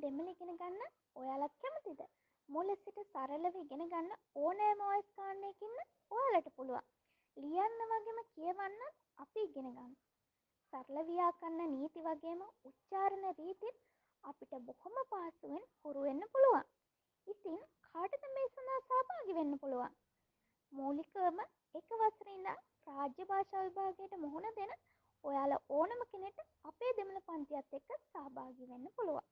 දෙමළ ඉගෙන ගන්න ඔයාලත් කැමතිද? මුල සිට සරලව ඉගෙන ගන්න ඕනෑම වොයිස් කමාන්ඩ් එකකින් ඔයාලට පුළුවන්. ලියන්න වගේම කියවන්නත් අපි ඉගෙන ගමු. සරල ව්‍යාකරණ නීති වගේම උච්චාරණ රීතිත් අපිට බොහොම පහසුවෙන් හුරු වෙන්න පුළුවන්. ඉතින් කාටද මේ සඳහා සහභාගී වෙන්න පුළුවන්? මූලිකවම එක වසරේ ඉඳන් රාජ්‍ය භාෂා විභාගයට මුහුණ දෙන ඔයාලා ඕනම කෙනෙක්ට අපේ දෙමළ පන්තියත් එක්ක සහභාගී වෙන්න පුළුවන්.